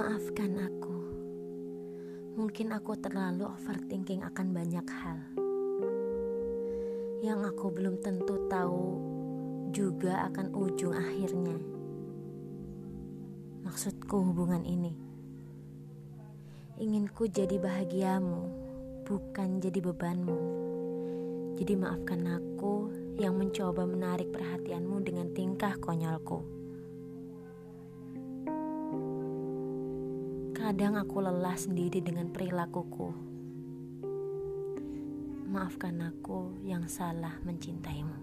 Maafkan aku. Mungkin aku terlalu overthinking akan banyak hal. Yang aku belum tentu tahu juga akan ujung akhirnya. Maksudku hubungan ini. Inginku jadi bahagiamu, bukan jadi bebanmu. Jadi maafkan aku yang mencoba menarik perhatianmu dengan tingkah konyolku. Kadang aku lelah sendiri dengan perilakuku. Maafkan aku yang salah mencintaimu.